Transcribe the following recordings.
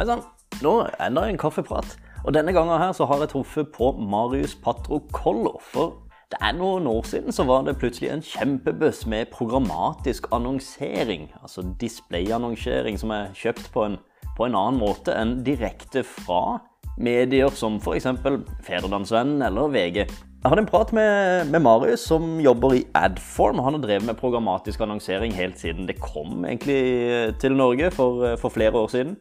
Hei sann. Nå enda en kaffeprat. Og denne gangen her så har jeg truffet på Marius Patrocollo. For det er noen år siden så var det plutselig en kjempebuss med programmatisk annonsering. Altså displayannonsering som er kjøpt på en, på en annen måte enn direkte fra medier som f.eks. Fædrelandsvennen eller VG. Jeg hadde en prat med, med, Marius, som jobber i Adform. Han har drevet med programmatisk annonsering helt siden det kom egentlig til Norge for, for flere år siden.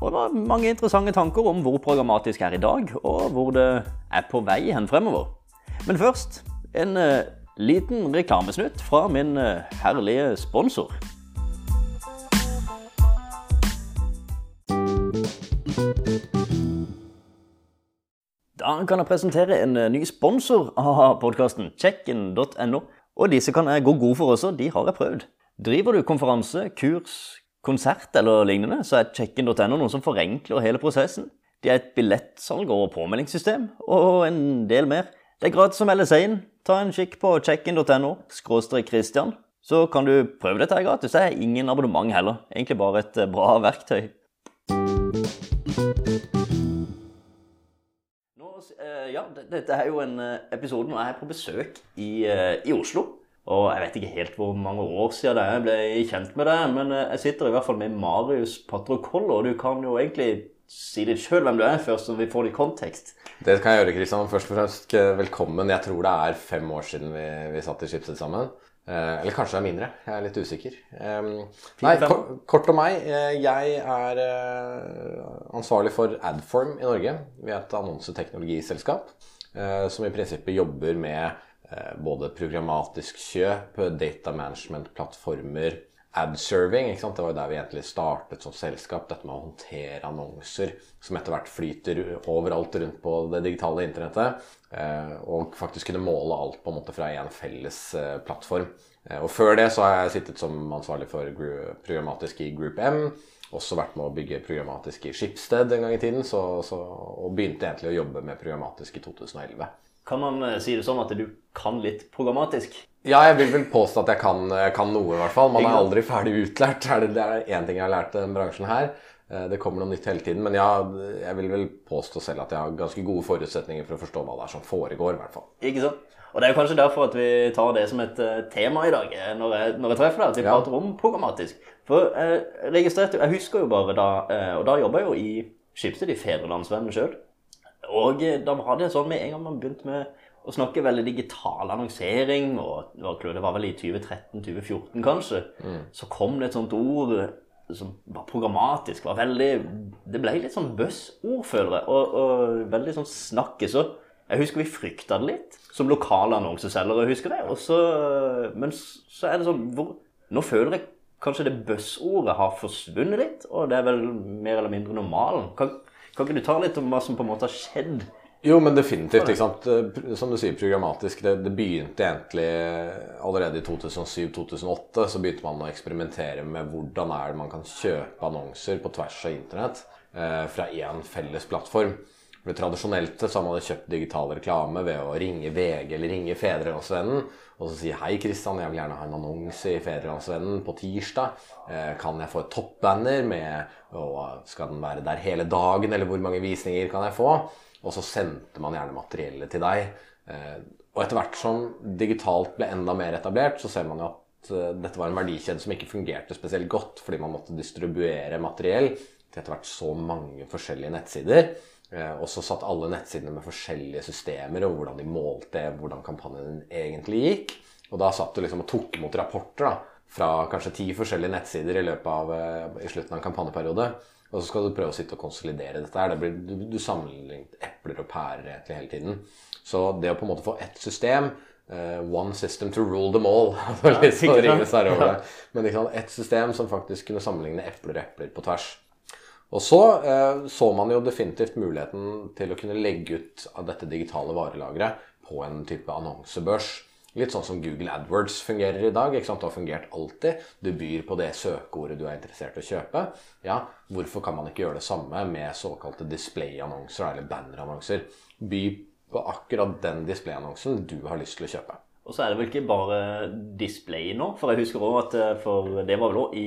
Og det var mange interessante tanker om hvor programmatisk er i dag, og hvor det er på vei hen fremover. Men først en uh, liten reklamesnutt fra min uh, herlige sponsor. Da kan jeg presentere en uh, ny sponsor av podkasten, checken.no. Og disse kan jeg gå god for også, de har jeg prøvd. Driver du konferanse, kurs, konsert eller lignende, så er check-in.no noe som forenkler hele prosessen. De er et billettsalg og påmeldingssystem, og en del mer. Det er gratis å melde seg inn. Ta en kikk på checkin.no skråstrek Christian. Så kan du prøve dette her gratis. Det er ingen abonnement heller. Egentlig bare et eh, bra verktøy. Eh, ja, dette er jo en eh, episode hvor jeg er på besøk i, i Oslo. Og jeg vet ikke helt hvor mange år siden det er jeg ble kjent med det, men eh, jeg sitter i hvert fall med Marius Patrocollo, og du kan jo egentlig si litt sjøl hvem du er, først, så vi får litt kontekst. Det kan jeg gjøre, Kristian. Først og fremst eh, velkommen. Jeg tror det er fem år siden vi, vi satt i Schibsted sammen. Eh, eller kanskje det er mindre. Jeg er litt usikker. Eh, nei, kort, kort om meg. Jeg er ansvarlig for Adform i Norge. Vi er et annonseteknologiselskap eh, som i prinsippet jobber med Eh, både programmatisk kjøp, data management-plattformer, adserving. Ikke sant? Det var jo der vi egentlig startet som selskap. Dette med å håndtere annonser som etter hvert flyter overalt rundt på det digitale internettet. Eh, og faktisk kunne måle alt på en måte fra en felles eh, plattform. Og før det så har jeg sittet som ansvarlig for programmatisk i Group M. Også vært med å bygge programmatisk i Schibsted en gang i tiden. Så, så, og begynte egentlig å jobbe med programmatisk i 2011. Kan man eh, si det sånn at du kan litt programmatisk? Ja, jeg vil vel påstå at jeg kan, eh, kan noe, i hvert fall. Man er aldri ferdig utlært. Det er én ting jeg har lært i denne bransjen her. Eh, det kommer noe nytt hele tiden. Men ja, jeg vil vel påstå selv at jeg har ganske gode forutsetninger for å forstå hva det er som foregår. i hvert fall. Ikke sant? Og Det er jo kanskje derfor at vi tar det som et tema i dag, når jeg, når jeg treffer deg. At vi ja. prater om programmatisk. For jeg registrerte, jeg husker jo bare da Og da jobba jeg jo i Skipsted, i Fedrelandsvennen sjøl. Og eh, da var det sånn med en gang man begynte med å snakke veldig digital annonsering, og det var vel i 2013-2014 kanskje, mm. så kom det et sånt ord som var programmatisk. var veldig, Det ble litt sånn buzz-ord, føler jeg, og, og, veldig sånn snakke. Så jeg husker vi frykta det litt som lokale annonseselgere, husker jeg. Også, men så er det sånn hvor, Nå føler jeg kanskje det buzz-ordet har forsvunnet litt, og det er vel mer eller mindre normalen. Kan, kan ikke du ta litt om hva som på en måte har skjedd? Jo, men definitivt. ikke sant? Som du sier, programmatisk. Det, det begynte egentlig allerede i 2007-2008. Så begynte man å eksperimentere med hvordan er det man kan kjøpe annonser på tvers av internett eh, fra én felles plattform. For Tradisjonelt så har man kjøpt digital reklame ved å ringe VG eller ringe Fedrelandsvennen og så si 'Hei, Kristian, jeg vil gjerne ha en annonse i Fedrelandsvennen på tirsdag'. Eh, kan jeg få et toppbanner med og Skal den være der hele dagen, eller hvor mange visninger kan jeg få? Og så sendte man gjerne materiellet til deg. Eh, og etter hvert som digitalt ble enda mer etablert, så ser man jo at eh, dette var en verdikjede som ikke fungerte spesielt godt, fordi man måtte distribuere materiell til etter hvert så mange forskjellige nettsider. Eh, og så satt alle nettsidene med forskjellige systemer og hvordan de målte hvordan kampanjen egentlig gikk. Og da satt du liksom og tok imot rapporter da, fra kanskje ti forskjellige nettsider i løpet av eh, i slutten av en kampanjeperiode. Og så skal du prøve å sitte og konsolidere dette her. Det blir, du, du sammenligner epler og pærer egentlig hele tiden. Så det å på en måte få ett system uh, One system to rule them all. litt sånn Ringenes herre Men liksom, ett system som faktisk kunne sammenligne epler og epler på tvers. Og så eh, så man jo definitivt muligheten til å kunne legge ut av dette digitale varelageret på en type annonsebørs. Litt sånn som Google AdWords fungerer i dag. ikke sant? Det har fungert alltid. Du byr på det søkeordet du er interessert i å kjøpe. Ja, Hvorfor kan man ikke gjøre det samme med såkalte displayannonser eller bannerannonser? By på akkurat den displayannonsen du har lyst til å kjøpe. Og så er det vel ikke bare display nå, for jeg husker også at eh, for det var vel i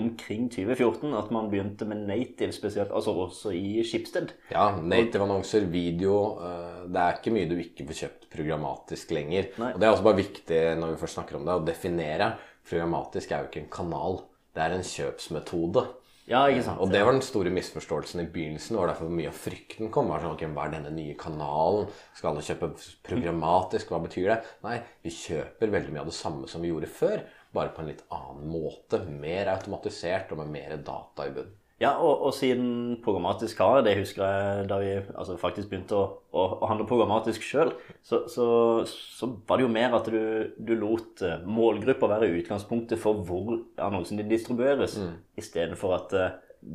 omkring 2014 at man begynte med native spesielt, altså også i Schibsted. Ja, native annonser, video. eh, Det er ikke mye du ikke får kjøpt programmatisk lenger. Nei. Og det er også bare viktig når vi først snakker om det, å definere. Programmatisk er jo ikke en kanal, det er en kjøpsmetode. Ja, ikke sant? Og det var den store misforståelsen i begynnelsen. Var derfor mye av frykten kom. Var sånn, ok, Hva er denne nye kanalen? Skal alle kjøpe programmatisk? Hva betyr det? Nei, vi kjøper veldig mye av det samme som vi gjorde før, bare på en litt annen måte. Mer automatisert og med mer data i bunnen. Ja, og, og siden programmatisk har det husker jeg da vi altså, faktisk begynte å, å, å handle programmatisk sjøl, så, så, så var det jo mer at du, du lot målgruppa målgrupper være utgangspunktet for hvor annonsen din distribueres, Mm. istedenfor at uh,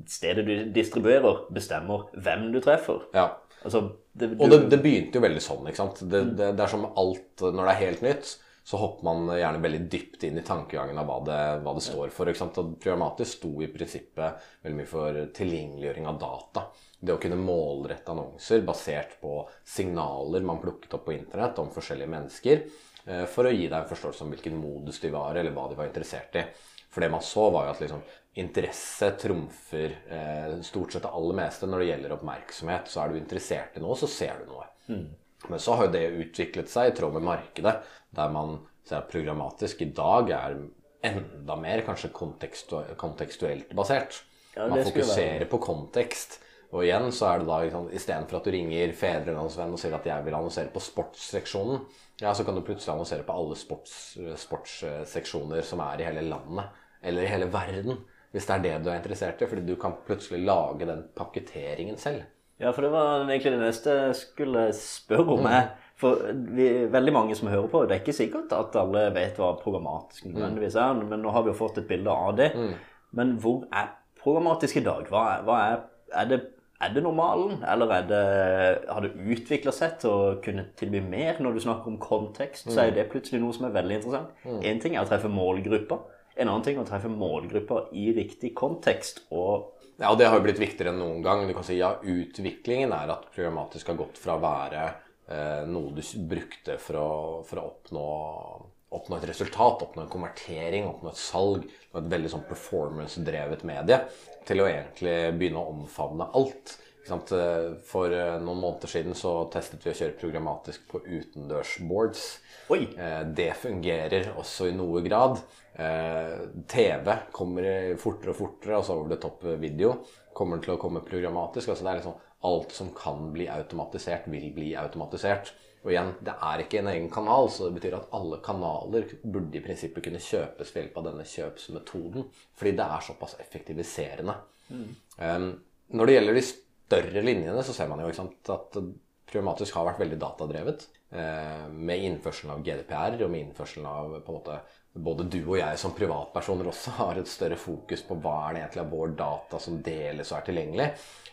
stedet du distribuerer, bestemmer hvem du treffer. Ja. Altså, det, du, Og det, det begynte jo veldig sånn. ikke sant? Det, det, det er som alt Når det er helt nytt, så hopper man gjerne veldig dypt inn i tankegangen av hva det, hva det står for. ikke sant? Og Programmatisk sto i prinsippet veldig mye for tilgjengeliggjøring av data. Det å kunne målrette annonser basert på signaler man plukket opp på internett om forskjellige mennesker, eh, for å gi deg en forståelse om hvilken modus de var, eller hva de var interessert i. For det man så, var jo at liksom, interesse trumfer eh, stort sett det aller meste. Når det gjelder oppmerksomhet, så er du interessert i noe, så ser du noe. Men så har jo det utviklet seg i tråd med markedet, der man ser at programmatisk i dag er enda mer kanskje kontekstu kontekstuelt basert. Ja, man fokuserer på kontekst. Og igjen så er det da liksom, istedenfor at du ringer Fedrelandsvennen og sier at jeg vil annonsere på sportsseksjonen, ja, så kan du plutselig annonsere på alle sports, sportsseksjoner som er i hele landet, eller i hele verden. Hvis det er det du er interessert i, fordi du kan plutselig lage den pakketteringen selv. Ja, for det var egentlig det neste jeg skulle spørre om. Mm. For vi, veldig mange som hører på, det er ikke sikkert at alle vet hva programmatisk nødvendigvis er, men nå har vi jo fått et bilde av det. Men hvor er programmatisk i dag? Hva er, hva er, er, det, er det normalen, eller er det, har det utvikla seg til å kunne tilby mer? Når du snakker om kontekst, så er det plutselig noe som er veldig interessant. Én ting er å treffe målgrupper. En annen ting er å treffe målgrupper i riktig kontekst. og Ja, og det har jo blitt viktigere enn noen gang. Du kan si ja, utviklingen er at programmatisk har gått fra å være eh, noe du brukte for å, for å oppnå, oppnå et resultat, oppnå en konvertering, oppnå et salg, et veldig sånn performance-drevet medie, til å egentlig begynne å omfavne alt. Eh, For eh, noen måneder siden så testet vi å kjøre programmatisk på utendørsboards. Oi! Eh, Det fungerer også i noe grad. Eh, TV kommer fortere og fortere, altså over det top video. Kommer til å komme programmatisk. altså det er liksom Alt som kan bli automatisert, vil bli automatisert. Og igjen, det er ikke en egen kanal, så det betyr at alle kanaler burde i prinsippet kunne kjøpes ved hjelp av denne kjøpsmetoden. Fordi det er såpass effektiviserende. Um, når det gjelder de større linjene, så ser man jo sant, at Programmatisk har vært veldig datadrevet. Uh, med innførselen av GDPR og med innførselen av på en måte, Både du og jeg som privatpersoner også har et større fokus på hva er det egentlig av vår data som deles og er tilgjengelig.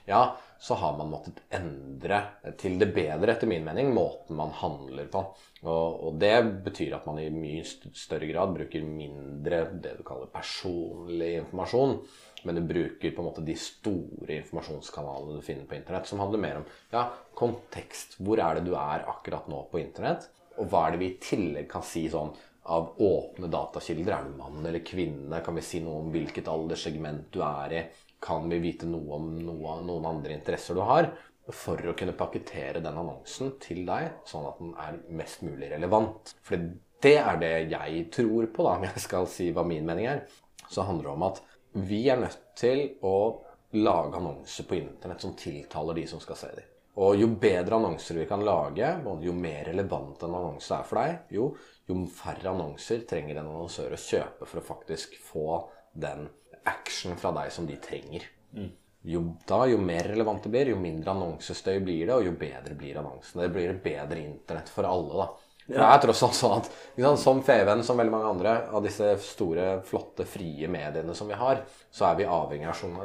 Ja, så har man måttet endre til det bedre, etter min mening, måten man handler på. Og, og det betyr at man i mye større grad bruker mindre det du kaller personlig informasjon. Men du bruker på en måte de store informasjonskanalene du finner på internett, som handler mer om ja, kontekst. Hvor er det du er akkurat nå på internett? Og hva er det vi i tillegg kan si sånn av åpne datakilder? Er du mann eller kvinne? Kan vi si noe om hvilket alderssegment du er i? Kan vi vite noe om noe, noen andre interesser du har? For å kunne pakkettere den annonsen til deg, sånn at den er mest mulig relevant. For det er det jeg tror på, da, om jeg skal si hva min mening er. Så handler det om at vi er nødt til å lage annonser på internett som tiltaler de som skal se dem. Og jo bedre annonser vi kan lage, jo mer relevant en annonse er for deg, jo, jo færre annonser trenger en annonsør å kjøpe for å faktisk få den action fra deg som de trenger. Jo, da, jo mer relevant det blir, jo mindre annonsestøy blir det, og jo bedre blir annonsene. Det blir et bedre internett for alle, da. Ja. det er tross alt sånn at sant, som Feven, som veldig mange andre av disse store, flotte, frie mediene som vi har, så er vi avhengig av,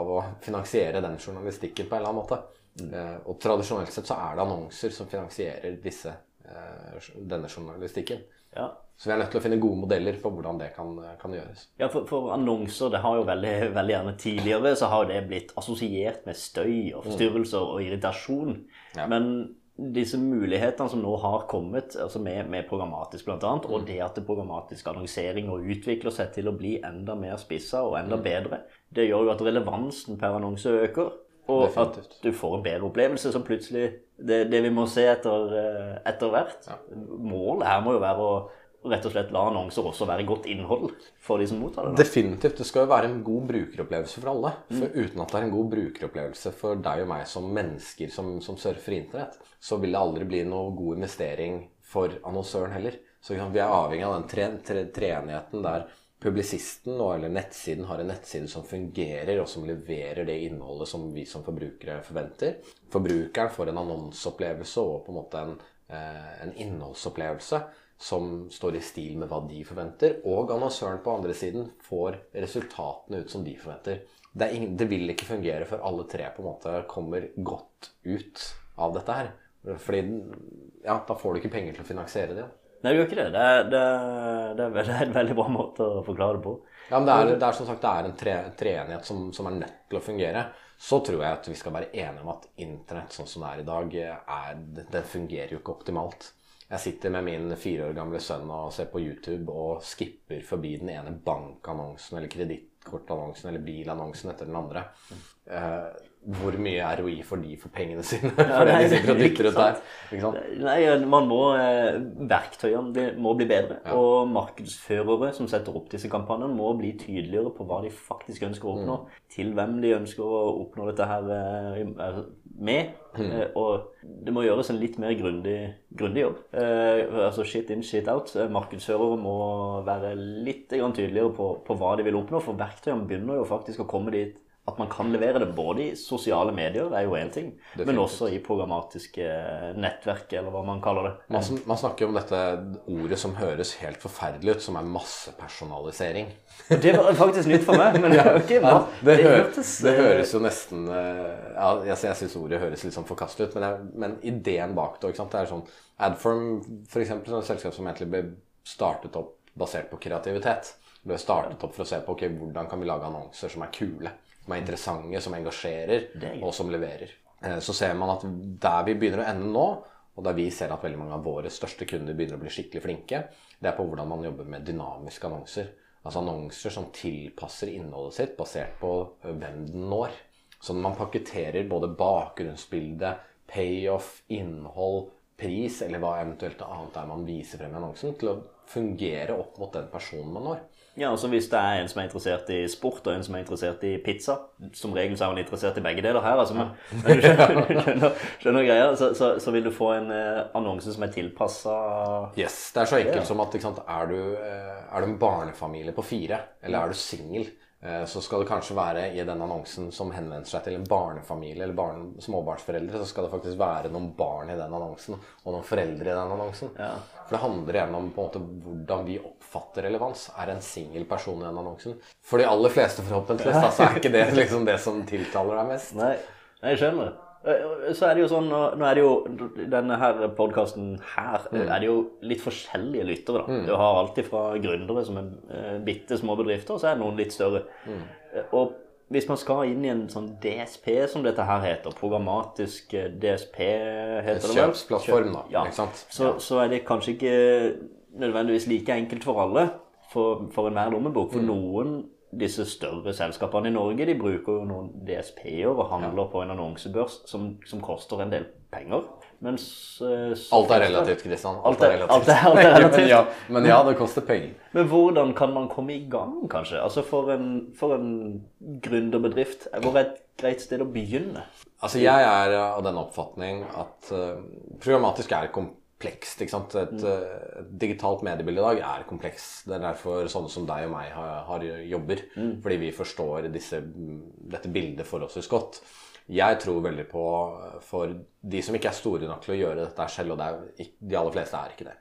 av å finansiere den journalistikken på en eller annen måte. Eh, Og tradisjonelt sett så er det annonser som finansierer disse, eh, denne journalistikken. Ja. Så vi er nødt til å finne gode modeller for hvordan det kan, kan gjøres. Ja, for, for annonser, det har jo veldig, veldig gjerne tidligere så har det blitt assosiert med støy og forstyrrelser og irritasjon. Ja. Men disse mulighetene som nå har kommet, altså med, med programmatisk bl.a., og Mm. det at det programmatisk annonsering og utvikler seg til å bli enda mer spissa og Mm. enda bedre, det gjør jo at relevansen per annonse øker. Og Definitivt. at du får en bedre opplevelse som plutselig Det, det vi må se etter, eh, etter hvert. Målet her må jo være å rett og slett la annonser også være godt innhold for de som mottar det. da. Definitivt. Det skal jo være en god brukeropplevelse for alle. For uten at det er en god brukeropplevelse for deg og meg som mennesker som, som surfer internett, så vil det aldri bli noe god investering for annonsøren heller. Så vi er avhengig av den tre- tre- treenigheten der publisisten eller nettsiden har en nettside som fungerer, og som leverer det innholdet som vi som forbrukere forventer. Forbrukeren får en annonseopplevelse og på en måte en, eh, en innholdsopplevelse som står i stil med hva de forventer, og annonsøren på andre siden får resultatene ut som de forventer. Det, ingen, det vil ikke fungere før alle tre på en måte kommer godt ut av dette her. Fordi ja, da får du ikke penger til å finansiere det. Nei, det gjør ikke det. Det er, det, er, det er det en veldig bra måte å forklare det på. Ja, men det er, det er som sagt det er en tre, treenighet som, som er nødt til å fungere. Så tror jeg at vi skal være enige om at internett sånn som det er i dag, er, det fungerer jo ikke optimalt. Jeg sitter med min fire år gamle sønn og ser på YouTube og skipper forbi den ene bankannonsen eller kredittkortannonsen eller bilannonsen etter den andre. Eh, hvor mye ROI får de for pengene sine? for det de sitter og dytter ut der. Nei, man må eh, Verktøyene må bli bedre. Og markedsførere som setter opp disse kampanjene, må bli tydeligere på hva de faktisk ønsker å oppnå. Til hvem de ønsker å oppnå dette her eh, med. Eh, og det må gjøres en litt mer grundig, grundig jobb. Eh, altså shit in, shit out. Eh, Markedsførere må være litt grann tydeligere på, på hva de vil oppnå, for verktøyene begynner jo faktisk å komme dit at man kan levere det både i sosiale medier, er jo én ting, men også i programmatiske nettverk, eller hva man kaller det. Man, man snakker om dette ordet som høres helt forferdelig ut, som er massepersonalisering. Det var faktisk nytt for meg, men det, okay, Ja, det, hø hørtes det eh, høres jo nesten eh, ja, Jeg, jeg syns ordet høres litt sånn forkastelig ut, men, jeg, men ideen bak det? Det er sånn Adform, for eksempel, sånn et selskap som egentlig ble startet opp basert på kreativitet. Ble startet opp for å se på ok, hvordan kan vi lage annonser som er kule, som er interessante, som engasjerer, er og som leverer. Eh, Så ser man at der vi begynner å ende nå, og der vi ser at veldig mange av våre største kunder begynner å bli skikkelig flinke, det er på hvordan man jobber med dynamiske annonser. Altså annonser som tilpasser innholdet sitt basert på hvem den når. Så man pakketterer både bakgrunnsbilde, payoff, innhold, pris, eller hva eventuelt annet er man viser frem i annonsen, til å fungere opp mot den personen man når. Ja, altså Hvis det er en som er interessert i sport, og en som er interessert i pizza Som regel så er man interessert i begge deler her, altså, men, men du skjønner, skjønner, skjønner greia, så, så, så vil du få en eh, annonse som er tilpassa Yes, Det er så enkelt som at sant, er, du, eh, er du en barnefamilie på fire, eller er du singel, så skal det kanskje være i den annonsen som henvender seg til en barnefamilie eller barn, småbarnsforeldre, så skal det faktisk være noen barn i den annonsen, og noen foreldre i den annonsen. For det handler igjen om på en måte hvordan vi oppfatter relevans. Er en singel person i den annonsen? For de aller fleste, forhåpentligvis, da, så er ikke det liksom det som tiltaler deg mest. Nei, jeg skjønner. Eh, Så er det jo sånn, Nå er det jo denne her podkasten her Mm. er det jo litt forskjellige lyttere. da. Du har alltid fra gründere som er eh, bitte små bedrifter, og så er det noen litt større. Mm. Eh, Og hvis man skal inn i en sånn DSP, som dette her heter, programmatisk eh, DSP heter det vel? Kjøpsplattform, da. Ja. Ikke sant? Så, så er det kanskje ikke nødvendigvis like enkelt for alle, for, for enhver lommebok. For noen disse større selskapene i Norge de bruker jo noen DSP-er og handler på en annonsebørs som, som koster en del penger. Mens eh, Alt er relativt, Kristian. Alt alt er- alt er men, relativt. ja, men ja, det koster penger. Men hvordan kan man komme i gang, kanskje? Altså For en, for en gründerbedrift, hvor er et greit sted å begynne? Altså, jeg er av den oppfatning at uh, programmatisk er komplekst. Ikke sant? Et, mm. et digitalt mediebilde i dag er komplekst. Det er derfor sånne som deg og meg har, har jobber. Fordi vi forstår disse, dette bildet forholdsvis godt. Jeg tror veldig på eh, for de som ikke er store nok til å gjøre dette selv, og det er, de aller fleste er ikke det,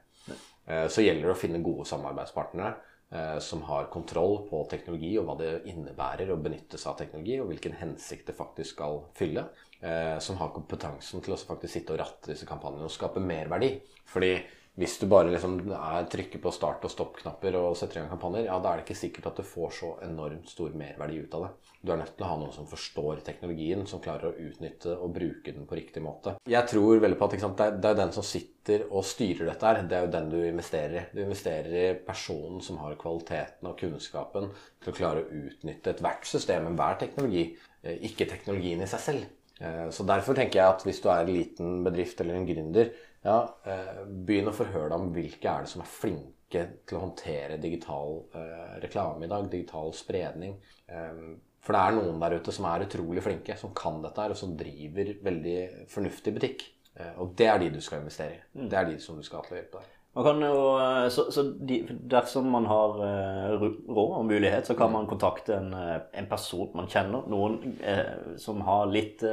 Eh, så gjelder det å finne gode samarbeidspartnere eh, som har kontroll på teknologi og hva det innebærer å benytte seg av teknologi, og hvilken hensikt det faktisk skal fylle. eh, Som har kompetansen til å faktisk sitte og ratte disse kampanjene og skape merverdi. Fordi hvis du bare liksom er, trykker på start- og stopp-knapper og setter i gang kampanjer, ja, da er det ikke sikkert at du får så enormt stor merverdi ut av det. Du er nødt til å ha noen som forstår teknologien, som klarer å utnytte og bruke den på riktig måte. Jeg tror veldig på at sant, det, er, den som sitter og styrer dette her, det er jo den du investerer i. Du investerer i personen som har kvaliteten og kunnskapen til å klare å utnytte ethvert system, enhver teknologi, eh, ikke teknologien i seg selv. Eh, så derfor tenker jeg at hvis du er en liten bedrift eller en gründer, ja, eh, begynn å forhøre deg om hvilke er det som er flinke til å håndtere digital eh, reklame i dag, digital spredning. Eh, for det er noen der ute som er utrolig flinke, som kan dette her, og som driver veldig fornuftig butikk. Eh, og det er de du skal investere i. Mm. Det er de som du skal ha til å hjelpe deg. Man kan jo, eh, så, så de, Dersom man har uh, råd og mulighet, så kan mm. man kontakte en, en person man kjenner. Noen som har litt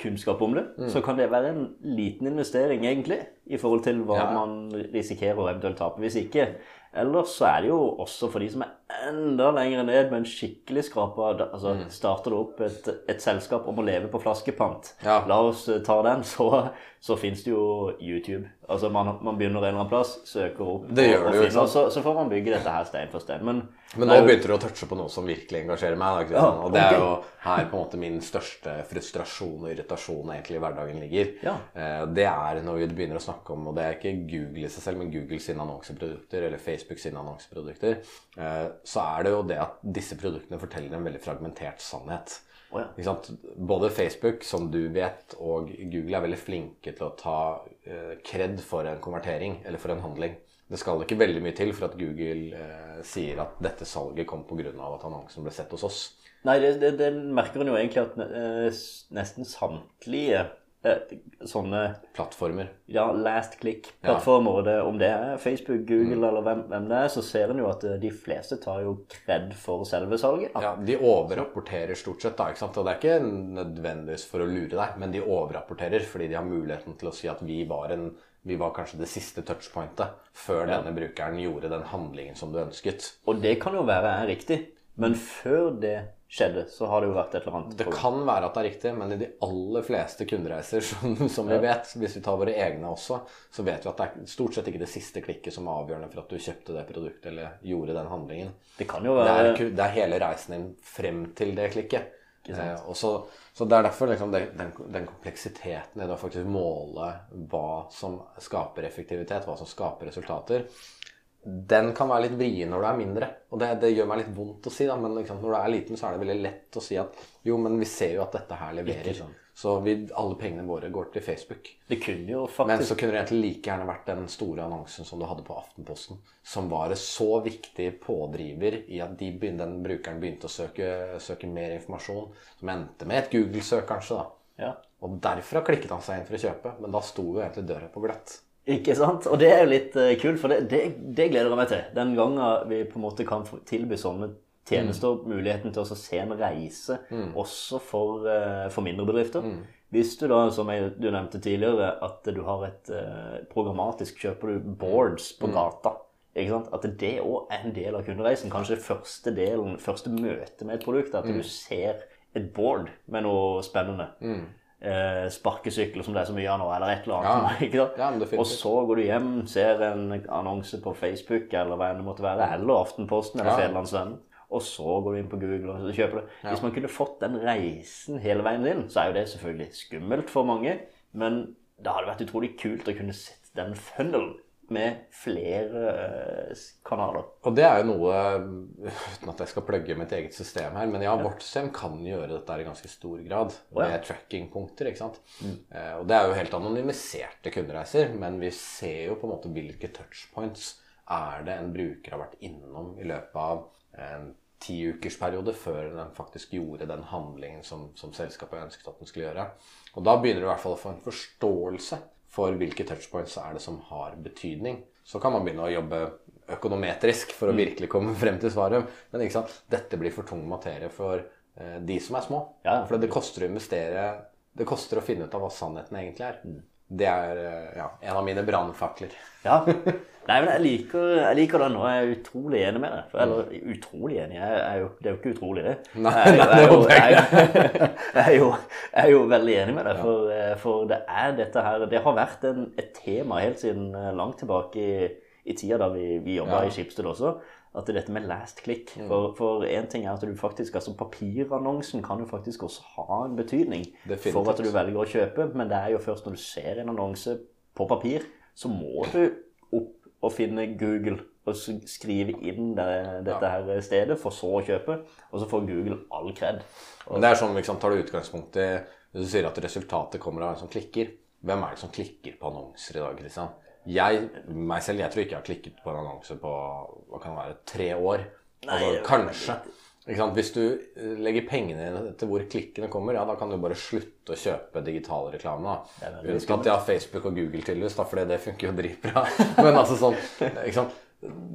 kunnskap om det, mm. så kan det være en liten investering, egentlig, i forhold til hva ja. man risikerer å eventuelt tape. Hvis ikke Ellers så er det jo også for de som er enda lenger ned med en skikkelig skrape. altså mm. Starter du opp et, et, selskap om å leve på flaskepant, ja. la oss ta den, så, så fins det jo YouTube. Altså man, man, begynner en eller annen plass, søker opp, det gjør og, og finner, så, så, får man bygge dette her stein for stein. Men, Men nå jo... begynte du å touche på noe som virkelig engasjerer meg. Ja, og det er jo her på en måte min største frustrasjon og irritasjon egentlig i hverdagen ligger. Ja. Eh, det er når vi begynner å snakke om, og det er ikke Google i seg selv, men Google sine annonseprodukter eller Facebook Facebook sine annonseprodukter, eh, så er det jo det at disse produktene forteller en veldig fragmentert sannhet. Oh, ja. Både Facebook, som du vet, og Google er veldig flinke til å ta eh, kred for en konvertering eller for en handling. Det skal ikke veldig mye til for at Google eh, sier at dette salget kom pga. at annonsen ble sett hos oss. Nei, det, det, det merker en jo egentlig at eh, nesten samtlige sånne Plattformer. Ja, last click-plattformer. Ja. Om det er Facebook, Google mm. eller hvem, hvem, det er, så ser en jo at eh, de fleste tar jo kred for selve salget. Ja, de overrapporterer stort sett, da. ikke sant? Og det er ikke nødvendigvis for å lure deg, men de overrapporterer fordi de har muligheten til å si at vi var en vi var kanskje det siste touchpointet før ja. denne brukeren gjorde den handlingen som du ønsket. Og det kan jo være riktig, men før det skjedde, så har det jo vært et eller annet. Det kan være at det er riktig, men i de aller fleste kundereiser som, som vi vet, hvis vi tar våre egne også, så vet vi at det er stort sett ikke det siste klikket som er avgjørende for at du kjøpte det produktet eller gjorde den handlingen. Det kan jo være... Det er, det er hele reisen din frem til det klikket. Eh, så, så, Det er derfor liksom, det, den, den, kompleksiteten i det å faktisk måle hva som skaper effektivitet, hva som skaper resultater, den kan være litt vrien når du er mindre. Og det, det, gjør meg litt vondt å si, da, men liksom, når du er liten, så er det veldig lett å si at jo, men vi ser jo at dette her leverer. Sånn. Så vi, alle pengene våre går til Facebook. Det kunne jo faktisk... Men så kunne det egentlig like gjerne vært den store annonsen som du hadde på Aftenposten, som var en så viktig pådriver i at de den brukeren begynte å søke, søke, mer informasjon, som endte med et Google-søk, kanskje. da. Ja. Og derfra klikket han seg inn for å kjøpe, men da sto jo egentlig døra på gløtt. Ikke sant? Og det er jo litt uh, kult, for det, det, det, gleder jeg meg til. Den gangen vi på en måte kan tilby sånne tjenester, mm. muligheten til å se en reise mm. også for, uh, for, mindre bedrifter. Mm. Hvis du da, som jeg, du nevnte tidligere, at du har et uh, programmatisk Kjøper du boards på mm. gata ikke sant? At det òg er en del av kundereisen. Kanskje første delen, første møte med et produkt. At du mm. ser et board med noe spennende. Eh, sparkesykler som det er så mye av nå, eller et eller annet. Ja. Ja, og så går du hjem, ser en annonse på Facebook eller hva enn det måtte være, eller Aftenposten eller ja. Federlandsvennen, og så går du inn på Google og kjøper det. Hvis man kunne fått den reisen hele veien inn, så er jo det selvfølgelig skummelt for mange, men det hadde vært utrolig kult å kunne sett den funnelen med flere eh, kanaler. Og det er jo noe Uten at jeg skal plugge mitt eget system her, men ja, vårt system kan gjøre dette i ganske stor grad. Oh, ja. Med trackingpunkter. ikke sant? Mm. Eh, og det er jo helt anonymiserte kundereiser, men vi ser jo på en måte hvilke touchpoints er det en bruker har vært innom i løpet av en tiukersperiode før den faktisk gjorde den handlingen som, som selskapet ønsket at den skulle gjøre. Og da begynner du i hvert fall å få en forståelse for hvilke touchpoints er det som har betydning. Så kan man begynne å jobbe økonometrisk for å mm. virkelig komme frem til svaret. Men ikke sant? dette blir for tung materie for eh, de som er små. Ja. For det koster å investere Det koster å finne ut av hva sannheten egentlig er. Det er eh, ja, en av mine brannfakler. Ja. Nei, men jeg liker, jeg liker den, og jeg er utrolig enig med deg. Eller utrolig enig, jeg jo, det er jo ikke utrolig, det. Nei, jeg, er jo- det jeg, jeg, er jo, jeg veldig enig med deg, for, eh, for det er dette her Det har vært en, et tema helt siden eh, langt tilbake i, i tida da vi, vi jobba Ja. i Schibsted også. At det er dette med last click. Mm. For, én en ting er at du faktisk, altså Papirannonsen kan jo faktisk også ha en betydning Definitivt. for at du velger å kjøpe, men det er jo først når du ser en annonse på papir, så må du opp og finne Google og skrive inn det, dette her stedet, for så å kjøpe. Og så får Google all kred. Men det er sånn, liksom, Tar du utgangspunkt i Du sier at resultatet kommer av en som klikker. Hvem er det som klikker på annonser i dag? Kristian? Jeg, meg selv, jeg tror ikke jeg har klikket på en annonse på hva kan det være, tre år. Nei, altså, kanskje. Hvis du eh, legger pengene dine til hvor klikkene kommer, ja, da kan du bare slutte å kjøpe digital reklame. Er at veldig har Facebook og Google da, for det funker jo dritbra. Men altså sånn?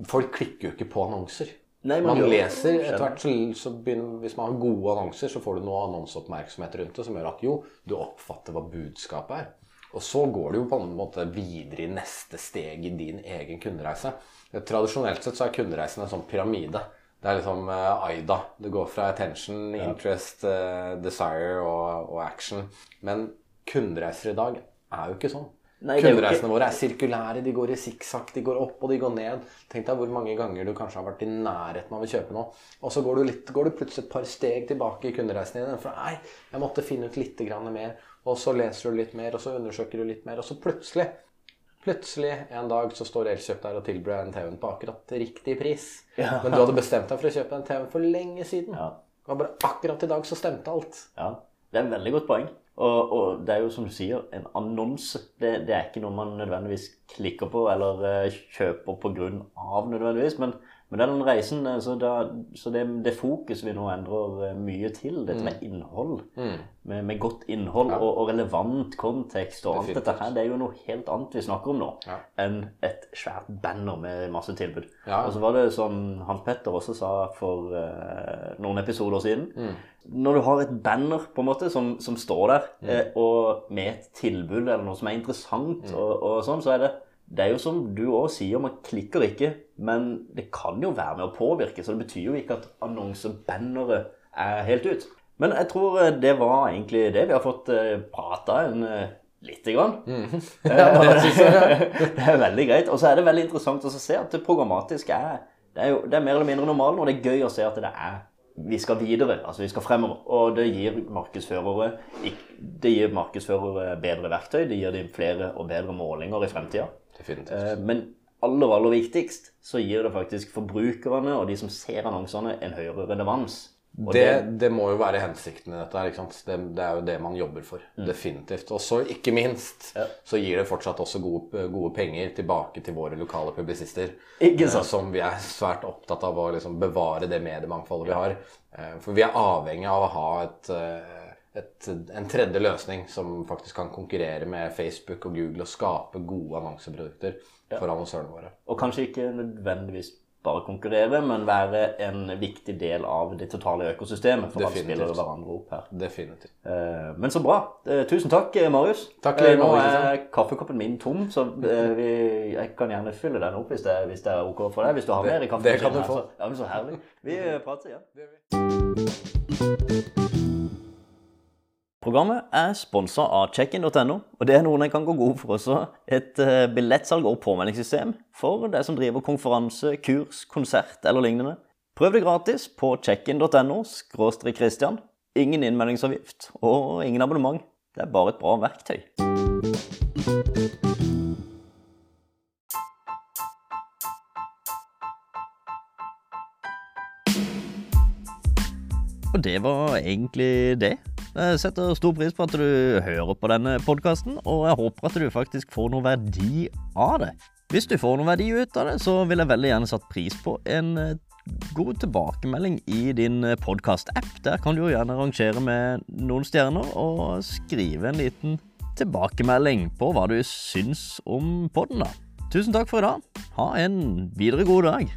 Folk klikker jo ikke på annonser. Nei, man man leser etter hvert så, så begynner, Hvis man har gode annonser, så får du noe annonseoppmerksomhet rundt det som gjør at jo, du oppfatter hva budskapet er. Og så går du jo på en måte videre i neste steg i din egen kundereise. Tradisjonelt sett så er kundereisen en sånn pyramide. Det er liksom eh, AIDA. Det går fra attention, interest, eh, desire og, og action. Men kundereiser i dag er jo ikke sånn. Nei, er Kundereisene ikke- våre er sirkulære. De går i sikksakk, de går opp og de går ned. Tenk deg hvor mange ganger du kanskje har vært i nærheten av å kjøpe noe, og så går du, litt, går du plutselig et par steg tilbake i kundereisen din. For nei, jeg måtte finne ut litt mer. Og så leser du litt mer, og så undersøker du litt mer, og så plutselig Plutselig en dag så står Elkjøp der og tilbyr en TV-en på akkurat riktig pris. Ja. Men du hadde bestemt deg for å kjøpe den TV-en for lenge siden. Ja. Det var bare akkurat i dag så stemte alt. Ja, det er et veldig godt poeng. Og, og det er jo som du sier, en annonse. Det, det er ikke noe man nødvendigvis klikker på eller eh, kjøper på grunn av nødvendigvis. Men, men den reisen, eh, så, da, så det, det fokus vi nå endrer eh, mye til, dette med innhold, med, med godt innhold og, og relevant kontekst og alt Definitivt. dette her, det er jo noe helt annet vi snakker om nå Ja. enn et svært banner med masse tilbud. Ja. Og så var det som Hans Petter også sa for uh, noen episoder siden. Mm. Når du har et banner på en måte som, som står der, Mm. og med et tilbud eller noe som er interessant, og, og sånn, så er det det er jo som du òg sier, man klikker ikke, men det kan jo være med å påvirke. Så det betyr jo ikke at annonsebanneret er helt ut. Men jeg tror eh, det var egentlig det vi har fått uh, prata en uh, lite grann. jeg. det er veldig greit. Og så er det veldig interessant å se at det programmatisk er det er, jo, det er mer eller mindre normalen, og det er gøy å se at det er vi skal videre, altså vi skal fremover. Og det gir markedsførere det gir markedsførere bedre verktøy, det gir dem flere og bedre målinger i fremtida. Eh, Men aller, aller viktigst så gir det faktisk forbrukerne og de som ser annonsene, en høyere relevans. Det, det må jo være hensikten i dette. her, ikke sant? Det, det er jo det man jobber for. Definitivt. Og så, ikke minst, Ja. så gir det fortsatt også gode, gode penger tilbake til våre lokale publisister. Ikke eh. Som vi er svært opptatt av å liksom bevare det mediemangfoldet vi har. Eh, For vi er avhengig av å ha et, eh, et, en tredje løsning som faktisk kan konkurrere med Facebook og Google og skape gode annonseprodukter for annonsørene våre. Og kanskje ikke nødvendigvis bare konkurrere, men være en viktig del av det totale økosystemet. For alle spiller hverandre opp her. Definitivt. Eh, Men så bra. Eh, Tusen takk, eh, Marius. Takk, Eh, Nå er kaffekoppen min tom, så vi, jeg kan gjerne fylle den opp hvis det, hvis det er ok for deg. Hvis du har mer i det kan du få. så- Ja, men så herlig. Vi prater igjen. igjen. Programmet er sponsa av checkin.no, og det er noen jeg kan gå god for også. Et eh, billettsalg og påmeldingssystem for deg som driver konferanse, kurs, konsert eller lignende. Prøv det gratis på checkin.no Christian. Ingen innmeldingsavgift og ingen abonnement. Det er bare et bra verktøy. Og det var egentlig det. Jeg setter stor pris på at du hører på denne podkasten, og jeg håper at du faktisk får noe verdi av det. Hvis du får noe verdi ut av det, så vil jeg veldig gjerne satt pris på en eh, god tilbakemelding i din podkast-app. Der kan du jo gjerne rangere med noen stjerner og skrive en liten tilbakemelding på hva du syns om podden, da. Tusen takk for i dag. Ha en videre god dag.